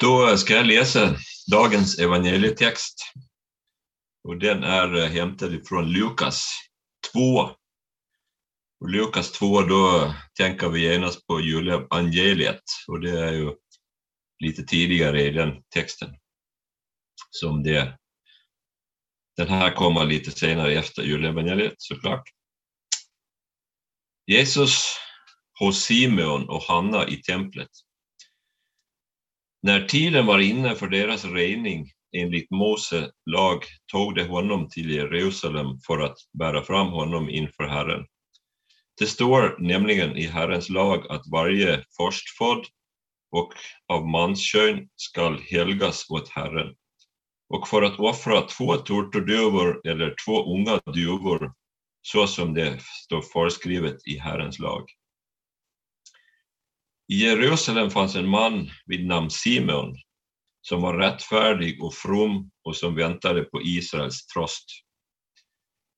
Då ska jag läsa dagens evangelietext. Och den är hämtad från Lukas 2. Och Lukas 2, då tänker vi genast på julevangeliet och det är ju lite tidigare i den texten. Som det. Den här kommer lite senare efter julevangeliet såklart. Jesus hos Simeon och Hanna i templet. När tiden var inne för deras rening enligt Mose lag tog de honom till Jerusalem för att bära fram honom inför Herren. Det står nämligen i Herrens lag att varje förstfödd och av manskön skall helgas åt Herren. Och för att offra två turturduvor eller två unga duvor, så som det står föreskrivet i Herrens lag. I Jerusalem fanns en man vid namn Simeon som var rättfärdig och from och som väntade på Israels tröst.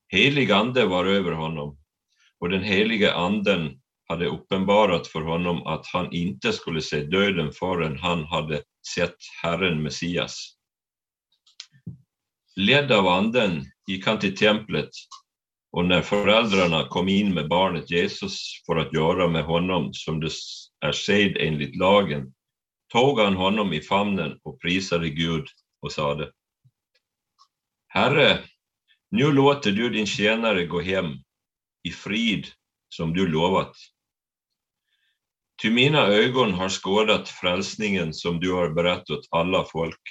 Helig ande var över honom och den helige anden hade uppenbarat för honom att han inte skulle se döden förrän han hade sett Herren Messias. Ledd av anden gick han till templet och när föräldrarna kom in med barnet Jesus för att göra med honom som det är sed enligt lagen, tog han honom i famnen och prisade Gud och sade Herre, nu låter du din tjänare gå hem i frid som du lovat. Ty mina ögon har skådat frälsningen som du har berättat åt alla folk.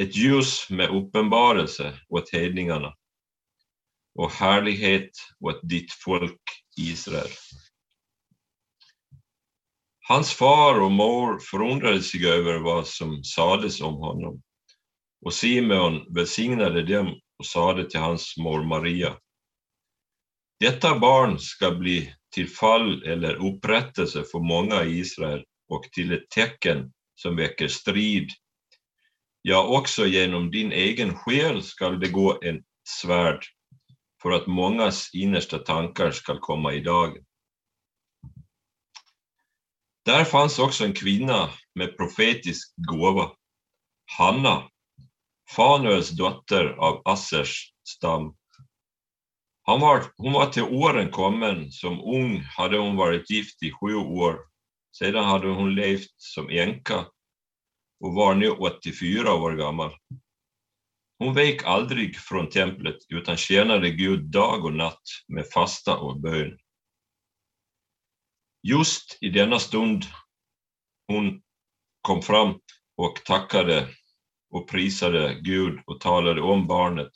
Ett ljus med uppenbarelse åt hedningarna och härlighet åt ditt folk Israel. Hans far och mor förundrade sig över vad som sades om honom. Och Simeon välsignade dem och sade till hans mor Maria. Detta barn ska bli till fall eller upprättelse för många i Israel och till ett tecken som väcker strid. Ja, också genom din egen själ skall det gå en svärd för att mångas innersta tankar skall komma i dagen. Där fanns också en kvinna med profetisk gåva, Hanna, Fanuels dotter av Assers stam. Han var, hon var till åren kommen, som ung hade hon varit gift i sju år. Sedan hade hon levt som änka och var nu 84 år gammal. Hon vek aldrig från templet utan tjänade Gud dag och natt med fasta och bön. Just i denna stund hon kom fram och tackade och prisade Gud och talade om barnet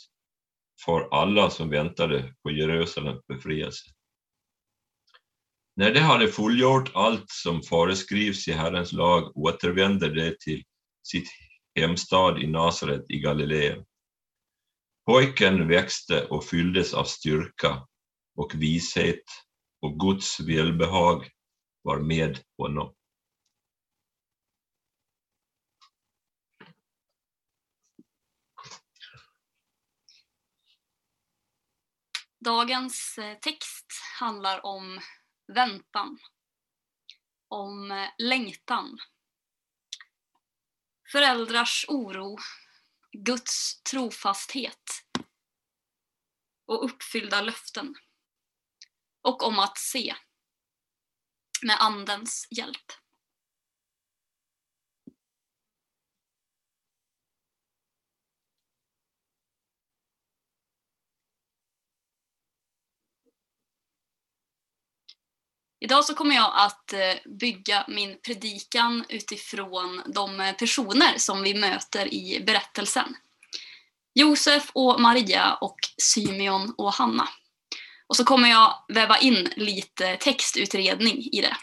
för alla som väntade på Jerusalems befrielse. När de hade fullgjort allt som föreskrivs i Herrens lag återvände de till sitt hemstad i Nasaret i Galileen. Pojken växte och fylldes av styrka och vishet och Guds välbehag var med honom. Dagens eh, text handlar om väntan, om eh, längtan, föräldrars oro, Guds trofasthet och uppfyllda löften och om att se med Andens hjälp. Idag så kommer jag att eh, bygga min predikan utifrån de eh, personer som vi möter i berättelsen. Josef och Maria och Symeon och Hanna. Och så kommer jag väva in lite textutredning i det.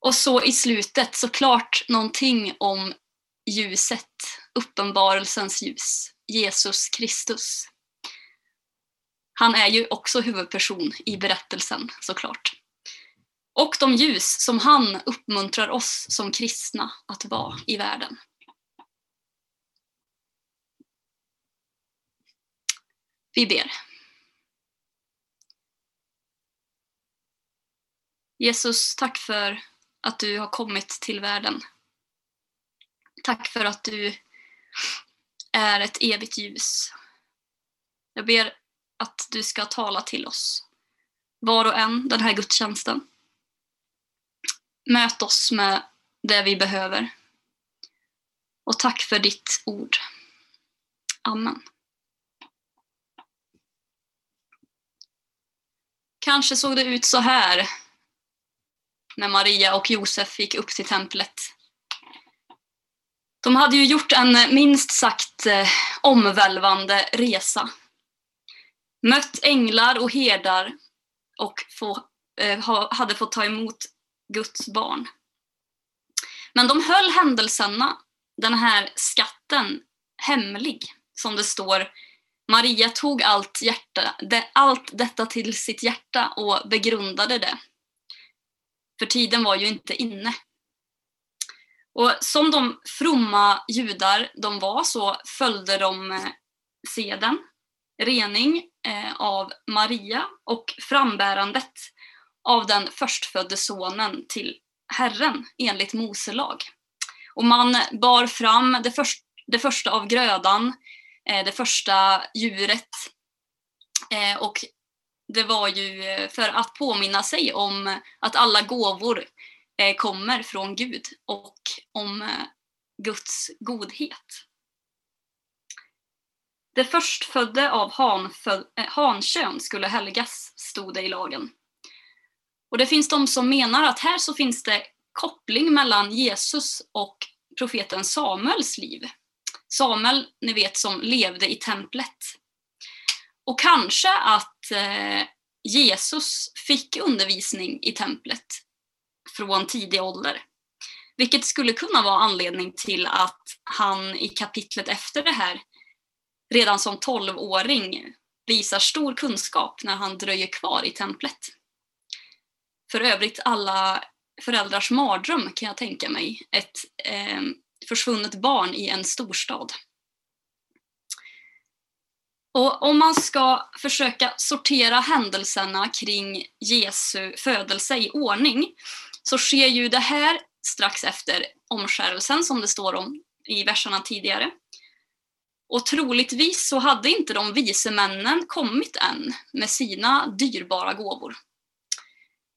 Och så i slutet såklart någonting om ljuset, uppenbarelsens ljus, Jesus Kristus. Han är ju också huvudperson i berättelsen såklart. Och de ljus som han uppmuntrar oss som kristna att vara i världen. Vi ber. Jesus, tack för att du har kommit till världen Tack för att du är ett evigt ljus. Jag ber att du ska tala till oss, var och en, den här gudstjänsten. Möt oss med det vi behöver. Och tack för ditt ord. Amen. Kanske såg det ut så här när Maria och Josef gick upp till templet. De hade ju gjort en minst sagt eh, omvälvande resa. Mött änglar och herdar och få, eh, hade fått ta emot Guds barn. Men de höll händelserna, den här skatten, hemlig. Som det står, Maria tog allt, hjärta, det, allt detta till sitt hjärta och begrundade det. För tiden var ju inte inne. Och som de fromma judar de var så följde de eh, seden, rening Eh, av Maria och frambärandet av den förstfödde sonen till Herren enligt Mose lag. Och man bar fram det, först, det första av grödan, eh, det första djuret. Eh, och det var ju eh, för att påminna sig om att alla gåvor eh, kommer från Gud och om eh, Guds godhet. Det förstfödde av hanföd, eh, hankön skulle helgas, stod det i lagen. Och det finns de som menar att här så finns det koppling mellan Jesus och profeten Samuels liv. Samuel, ni vet, som levde i templet. Och kanske att eh, Jesus fick undervisning i templet från tidig ålder. Vilket skulle kunna vara anledning till att han i kapitlet efter det här redan som tolvåring visar stor kunskap när han dröjer kvar i templet för övrigt alla föräldrars mardröm kan jag tänka mig. Ett eh, försvunnet barn i en storstad. Och om man ska försöka sortera händelserna kring Jesu födelse i ordning så sker ju det här strax efter omskärelsen som det står om i verserna tidigare. Och troligtvis så hade inte de vise männen kommit än med sina dyrbara gåvor.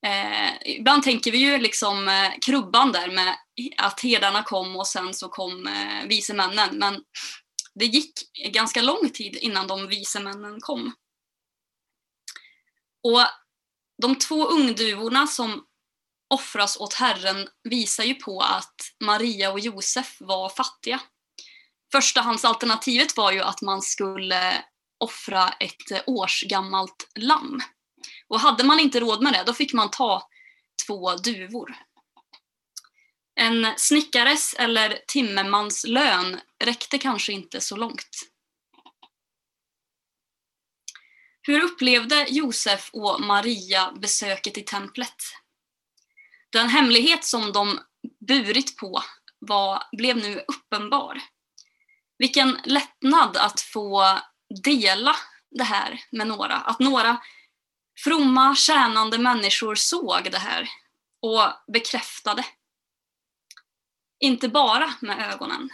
Eh, ibland tänker vi ju liksom eh, krubban där med att herdarna kom och sen så kom eh, vise männen. Men det gick ganska lång tid innan de vise männen kom. Och de två ungduvorna som offras åt Herren visar ju på att Maria och Josef var fattiga. Förstahandsalternativet var ju att man skulle offra ett eh, årsgammalt lamm. Och hade man inte råd med det, då fick man ta två duvor. En snickares eller timmermans lön räckte kanske inte så långt. Hur upplevde Josef och Maria besöket i templet? Den hemlighet som de burit på var, blev nu uppenbar. Vilken lättnad att få dela det här med några. Att några fromma, tjänande människor såg det här och bekräftade. Inte bara med ögonen.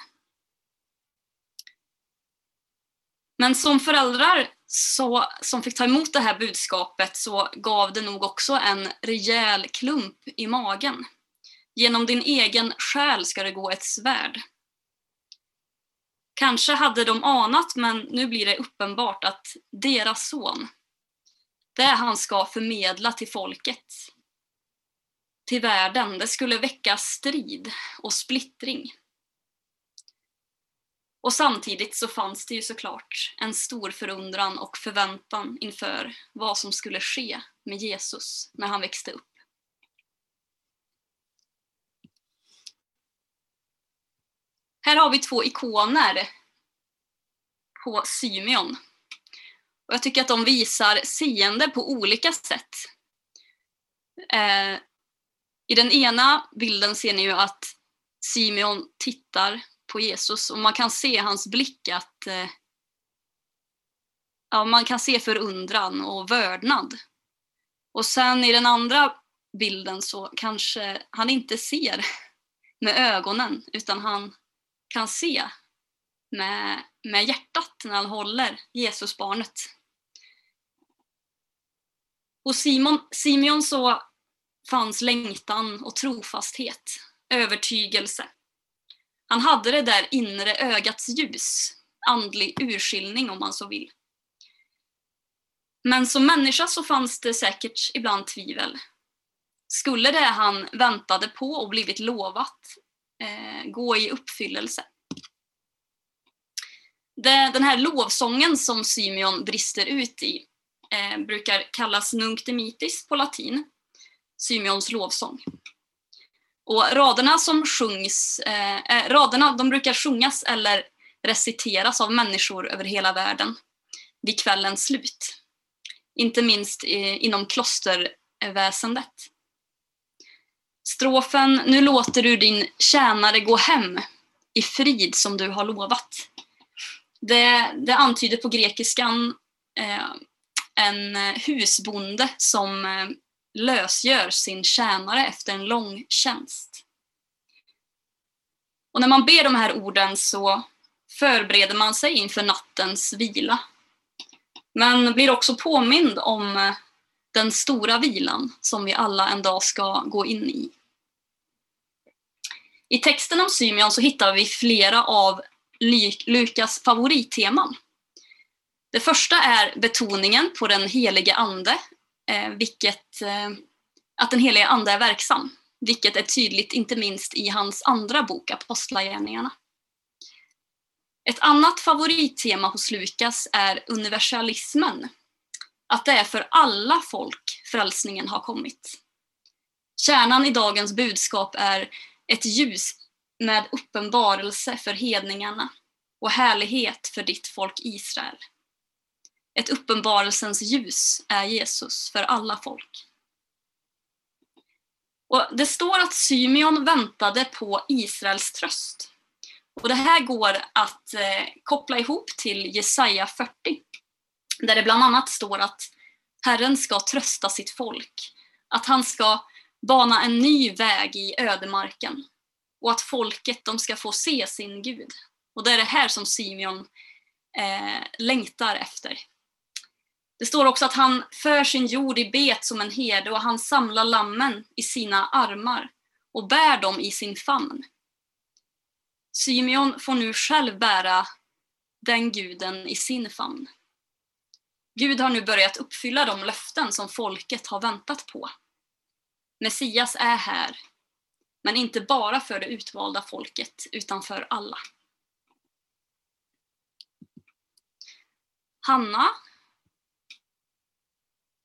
Men som föräldrar så, som fick ta emot det här budskapet så gav det nog också en rejäl klump i magen. Genom din egen själ ska det gå ett svärd. Kanske hade de anat, men nu blir det uppenbart att deras son, det han ska förmedla till folket, till världen, det skulle väcka strid och splittring. Och samtidigt så fanns det ju såklart en stor förundran och förväntan inför vad som skulle ske med Jesus när han växte upp. Här har vi två ikoner på Symeon och jag tycker att de visar seende på olika sätt. Eh, I den ena bilden ser ni ju att Simeon tittar på Jesus och man kan se hans blick att eh, ja, man kan se förundran och vördnad. Och sen i den andra bilden så kanske han inte ser med ögonen utan han kan se med, med hjärtat när han håller Jesusbarnet. Hos Simon, Simeon så fanns längtan och trofasthet, övertygelse. Han hade det där inre ögats ljus, andlig urskiljning om man så vill. Men som människa så fanns det säkert ibland tvivel. Skulle det han väntade på och blivit lovat eh, gå i uppfyllelse? Det, den här lovsången som Symeon brister ut i eh, brukar kallas Nunc Dimittis på latin, Symeons lovsång. Och raderna som sjungs, eh, eh, raderna de brukar sjungas eller reciteras av människor över hela världen vid kvällens slut. Inte minst inom klosterväsendet. Strofen Nu låter du din tjänare gå hem i frid som du har lovat. Det, det antyder på grekiskan eh, en husbonde som eh, lösgör sin tjänare efter en lång tjänst. Och när man ber de här orden så förbereder man sig inför nattens vila. Men blir också påmind om eh, den stora vilan som vi alla en dag ska gå in i. I texten om Symeon så hittar vi flera av Lukas favoritteman. Det första är betoningen på den helige ande, eh, vilket, eh, att den helige ande är verksam, vilket är tydligt inte minst i hans andra bok Apostlagärningarna. Ett annat favorittema hos Lukas är universalismen, att det är för alla folk frälsningen har kommit. Kärnan i dagens budskap är ett ljus med uppenbarelse för hedningarna och härlighet för ditt folk Israel. Ett uppenbarelsens ljus är Jesus för alla folk. Och det står att Symeon väntade på Israels tröst. Och det här går att eh, koppla ihop till Jesaja 40, där det bland annat står att Herren ska trösta sitt folk, att han ska bana en ny väg i ödemarken och att folket de ska få se sin Gud. Och det är det här som Simeon eh, längtar efter. Det står också att han för sin jord i bet som en herde och han samlar lammen i sina armar och bär dem i sin famn. Symeon får nu själv bära den guden i sin famn. Gud har nu börjat uppfylla de löften som folket har väntat på. Messias är här, men inte bara för det utvalda folket, utan för alla. Hanna.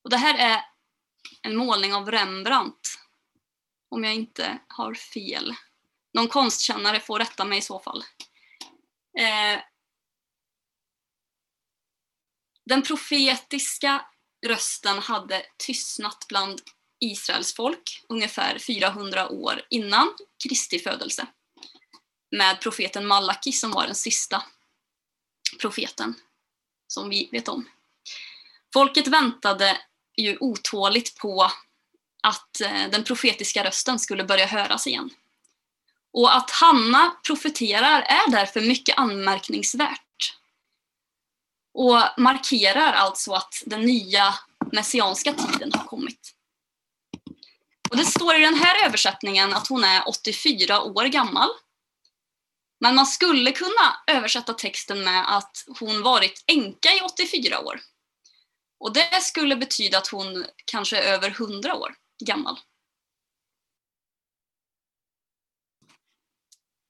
Och det här är en målning av Rembrandt, om jag inte har fel. Någon konstkännare får rätta mig i så fall. Eh, den profetiska rösten hade tystnat bland Israels folk ungefär 400 år innan Kristi födelse. Med profeten Malaki som var den sista profeten som vi vet om. Folket väntade ju otåligt på att eh, den profetiska rösten skulle börja höras igen. Och att Hanna profeterar är därför mycket anmärkningsvärt. Och markerar alltså att den nya messianska tiden har kommit. Och det står i den här översättningen att hon är 84 år gammal. Men man skulle kunna översätta texten med att hon varit änka i 84 år. Och det skulle betyda att hon kanske är över 100 år gammal.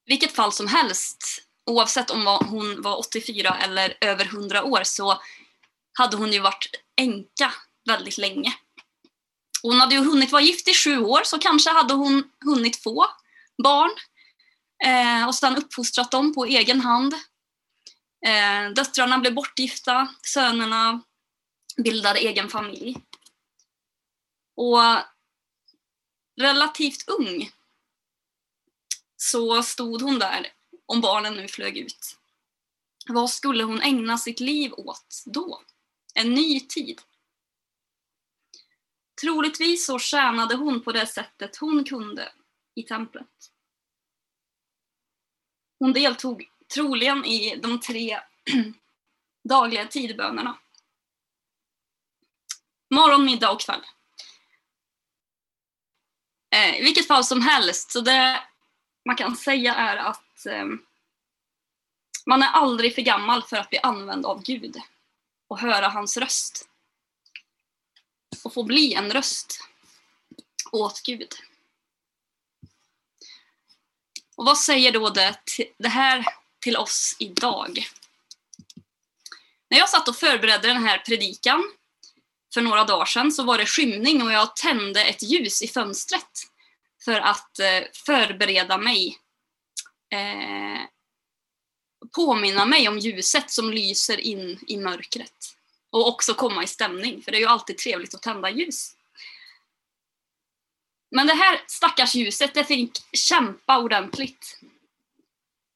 vilket fall som helst, oavsett om hon var 84 eller över 100 år, så hade hon ju varit änka väldigt länge. Hon hade ju hunnit vara gift i sju år, så kanske hade hon hunnit få barn eh, och sedan uppfostrat dem på egen hand. Eh, döttrarna blev bortgifta, sönerna bildade egen familj. Och relativt ung så stod hon där om barnen nu flög ut. Vad skulle hon ägna sitt liv åt då? En ny tid. Troligtvis så tjänade hon på det sättet hon kunde i templet. Hon deltog troligen i de tre dagliga tidbönerna. Morgon, middag och kväll. Eh, I vilket fall som helst, så det man kan säga är att eh, man är aldrig för gammal för att bli använd av Gud och höra hans röst. Och få bli en röst åt Gud. Och vad säger då det, det här till oss idag? När jag satt och förberedde den här predikan för några dagar sedan så var det skymning och jag tände ett ljus i fönstret för att eh, förbereda mig, eh, påminna mig om ljuset som lyser in i mörkret. Och också komma i stämning, för det är ju alltid trevligt att tända ljus. Men det här stackars ljuset, det fick kämpa ordentligt.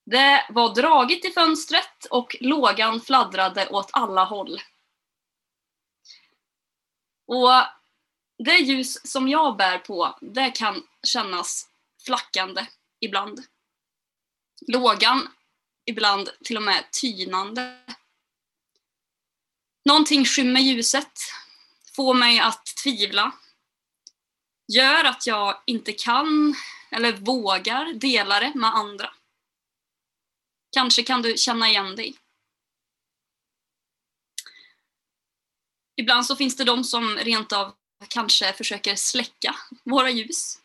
Det var dragit i fönstret och lågan fladdrade åt alla håll. Och det ljus som jag bär på, det kan kännas flackande ibland. Lågan ibland till och med tynande. Någonting skymmer ljuset, får mig att tvivla, gör att jag inte kan eller vågar dela det med andra. Kanske kan du känna igen dig. Ibland så finns det de som rent av kanske försöker släcka våra ljus.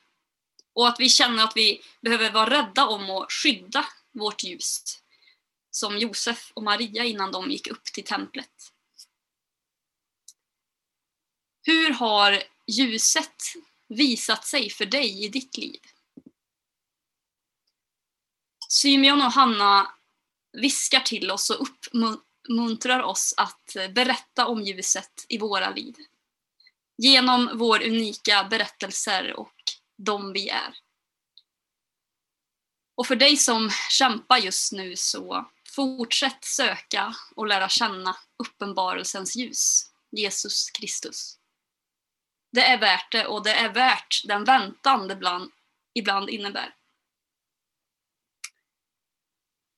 Och att vi känner att vi behöver vara rädda om att skydda vårt ljus. Som Josef och Maria innan de gick upp till templet. Hur har ljuset visat sig för dig i ditt liv? Symeon och Hanna viskar till oss och uppmuntrar oss att berätta om ljuset i våra liv. Genom vår unika berättelser och de vi är. Och för dig som kämpar just nu så fortsätt söka och lära känna uppenbarelsens ljus, Jesus Kristus. Det är värt det och det är värt den väntan det ibland, ibland innebär.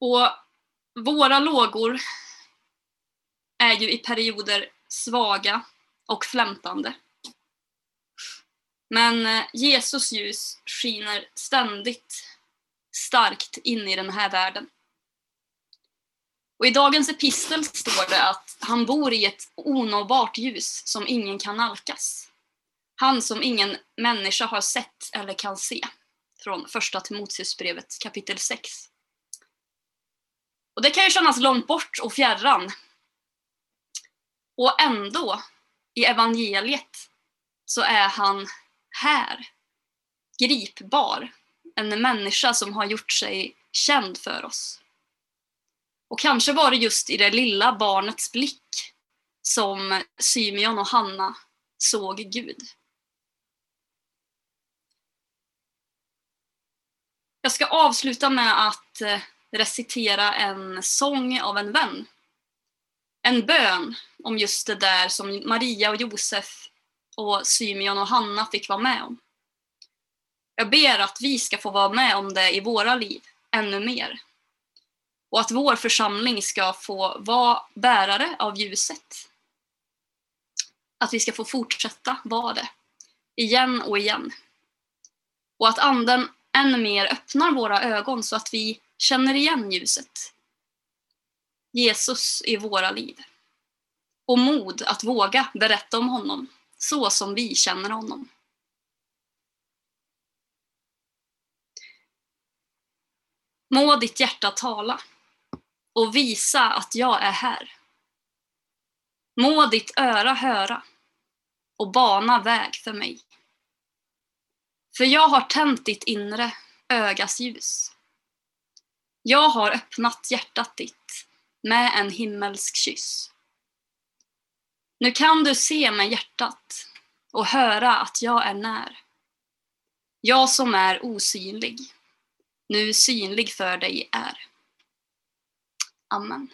Och våra lågor är ju i perioder svaga och flämtande. Men eh, Jesus ljus skiner ständigt starkt in i den här världen. Och I dagens epistel står det att han bor i ett onåbart ljus som ingen kan nalkas. Han som ingen människa har sett eller kan se. Från första Timoteusbrevet kapitel 6. Och det kan ju kännas långt bort och fjärran. Och ändå, i evangeliet, så är han här. Gripbar. En människa som har gjort sig känd för oss. Och kanske var det just i det lilla barnets blick som Symeon och Hanna såg Gud. Jag ska avsluta med att eh, recitera en sång av en vän. En bön om just det där som Maria och Josef och Symeon och Hanna fick vara med om. Jag ber att vi ska få vara med om det i våra liv ännu mer. Och att vår församling ska få vara bärare av ljuset. Att vi ska få fortsätta vara det, igen och igen. Och att Anden än mer öppnar våra ögon så att vi känner igen ljuset. Jesus i våra liv. Och mod att våga berätta om honom så som vi känner honom. Må ditt hjärta tala och visa att jag är här. Må ditt öra höra och bana väg för mig. För jag har tänt ditt inre ögas ljus. Jag har öppnat hjärtat ditt med en himmelsk kyss. Nu kan du se med hjärtat och höra att jag är när. Jag som är osynlig, nu synlig för dig är. Amen.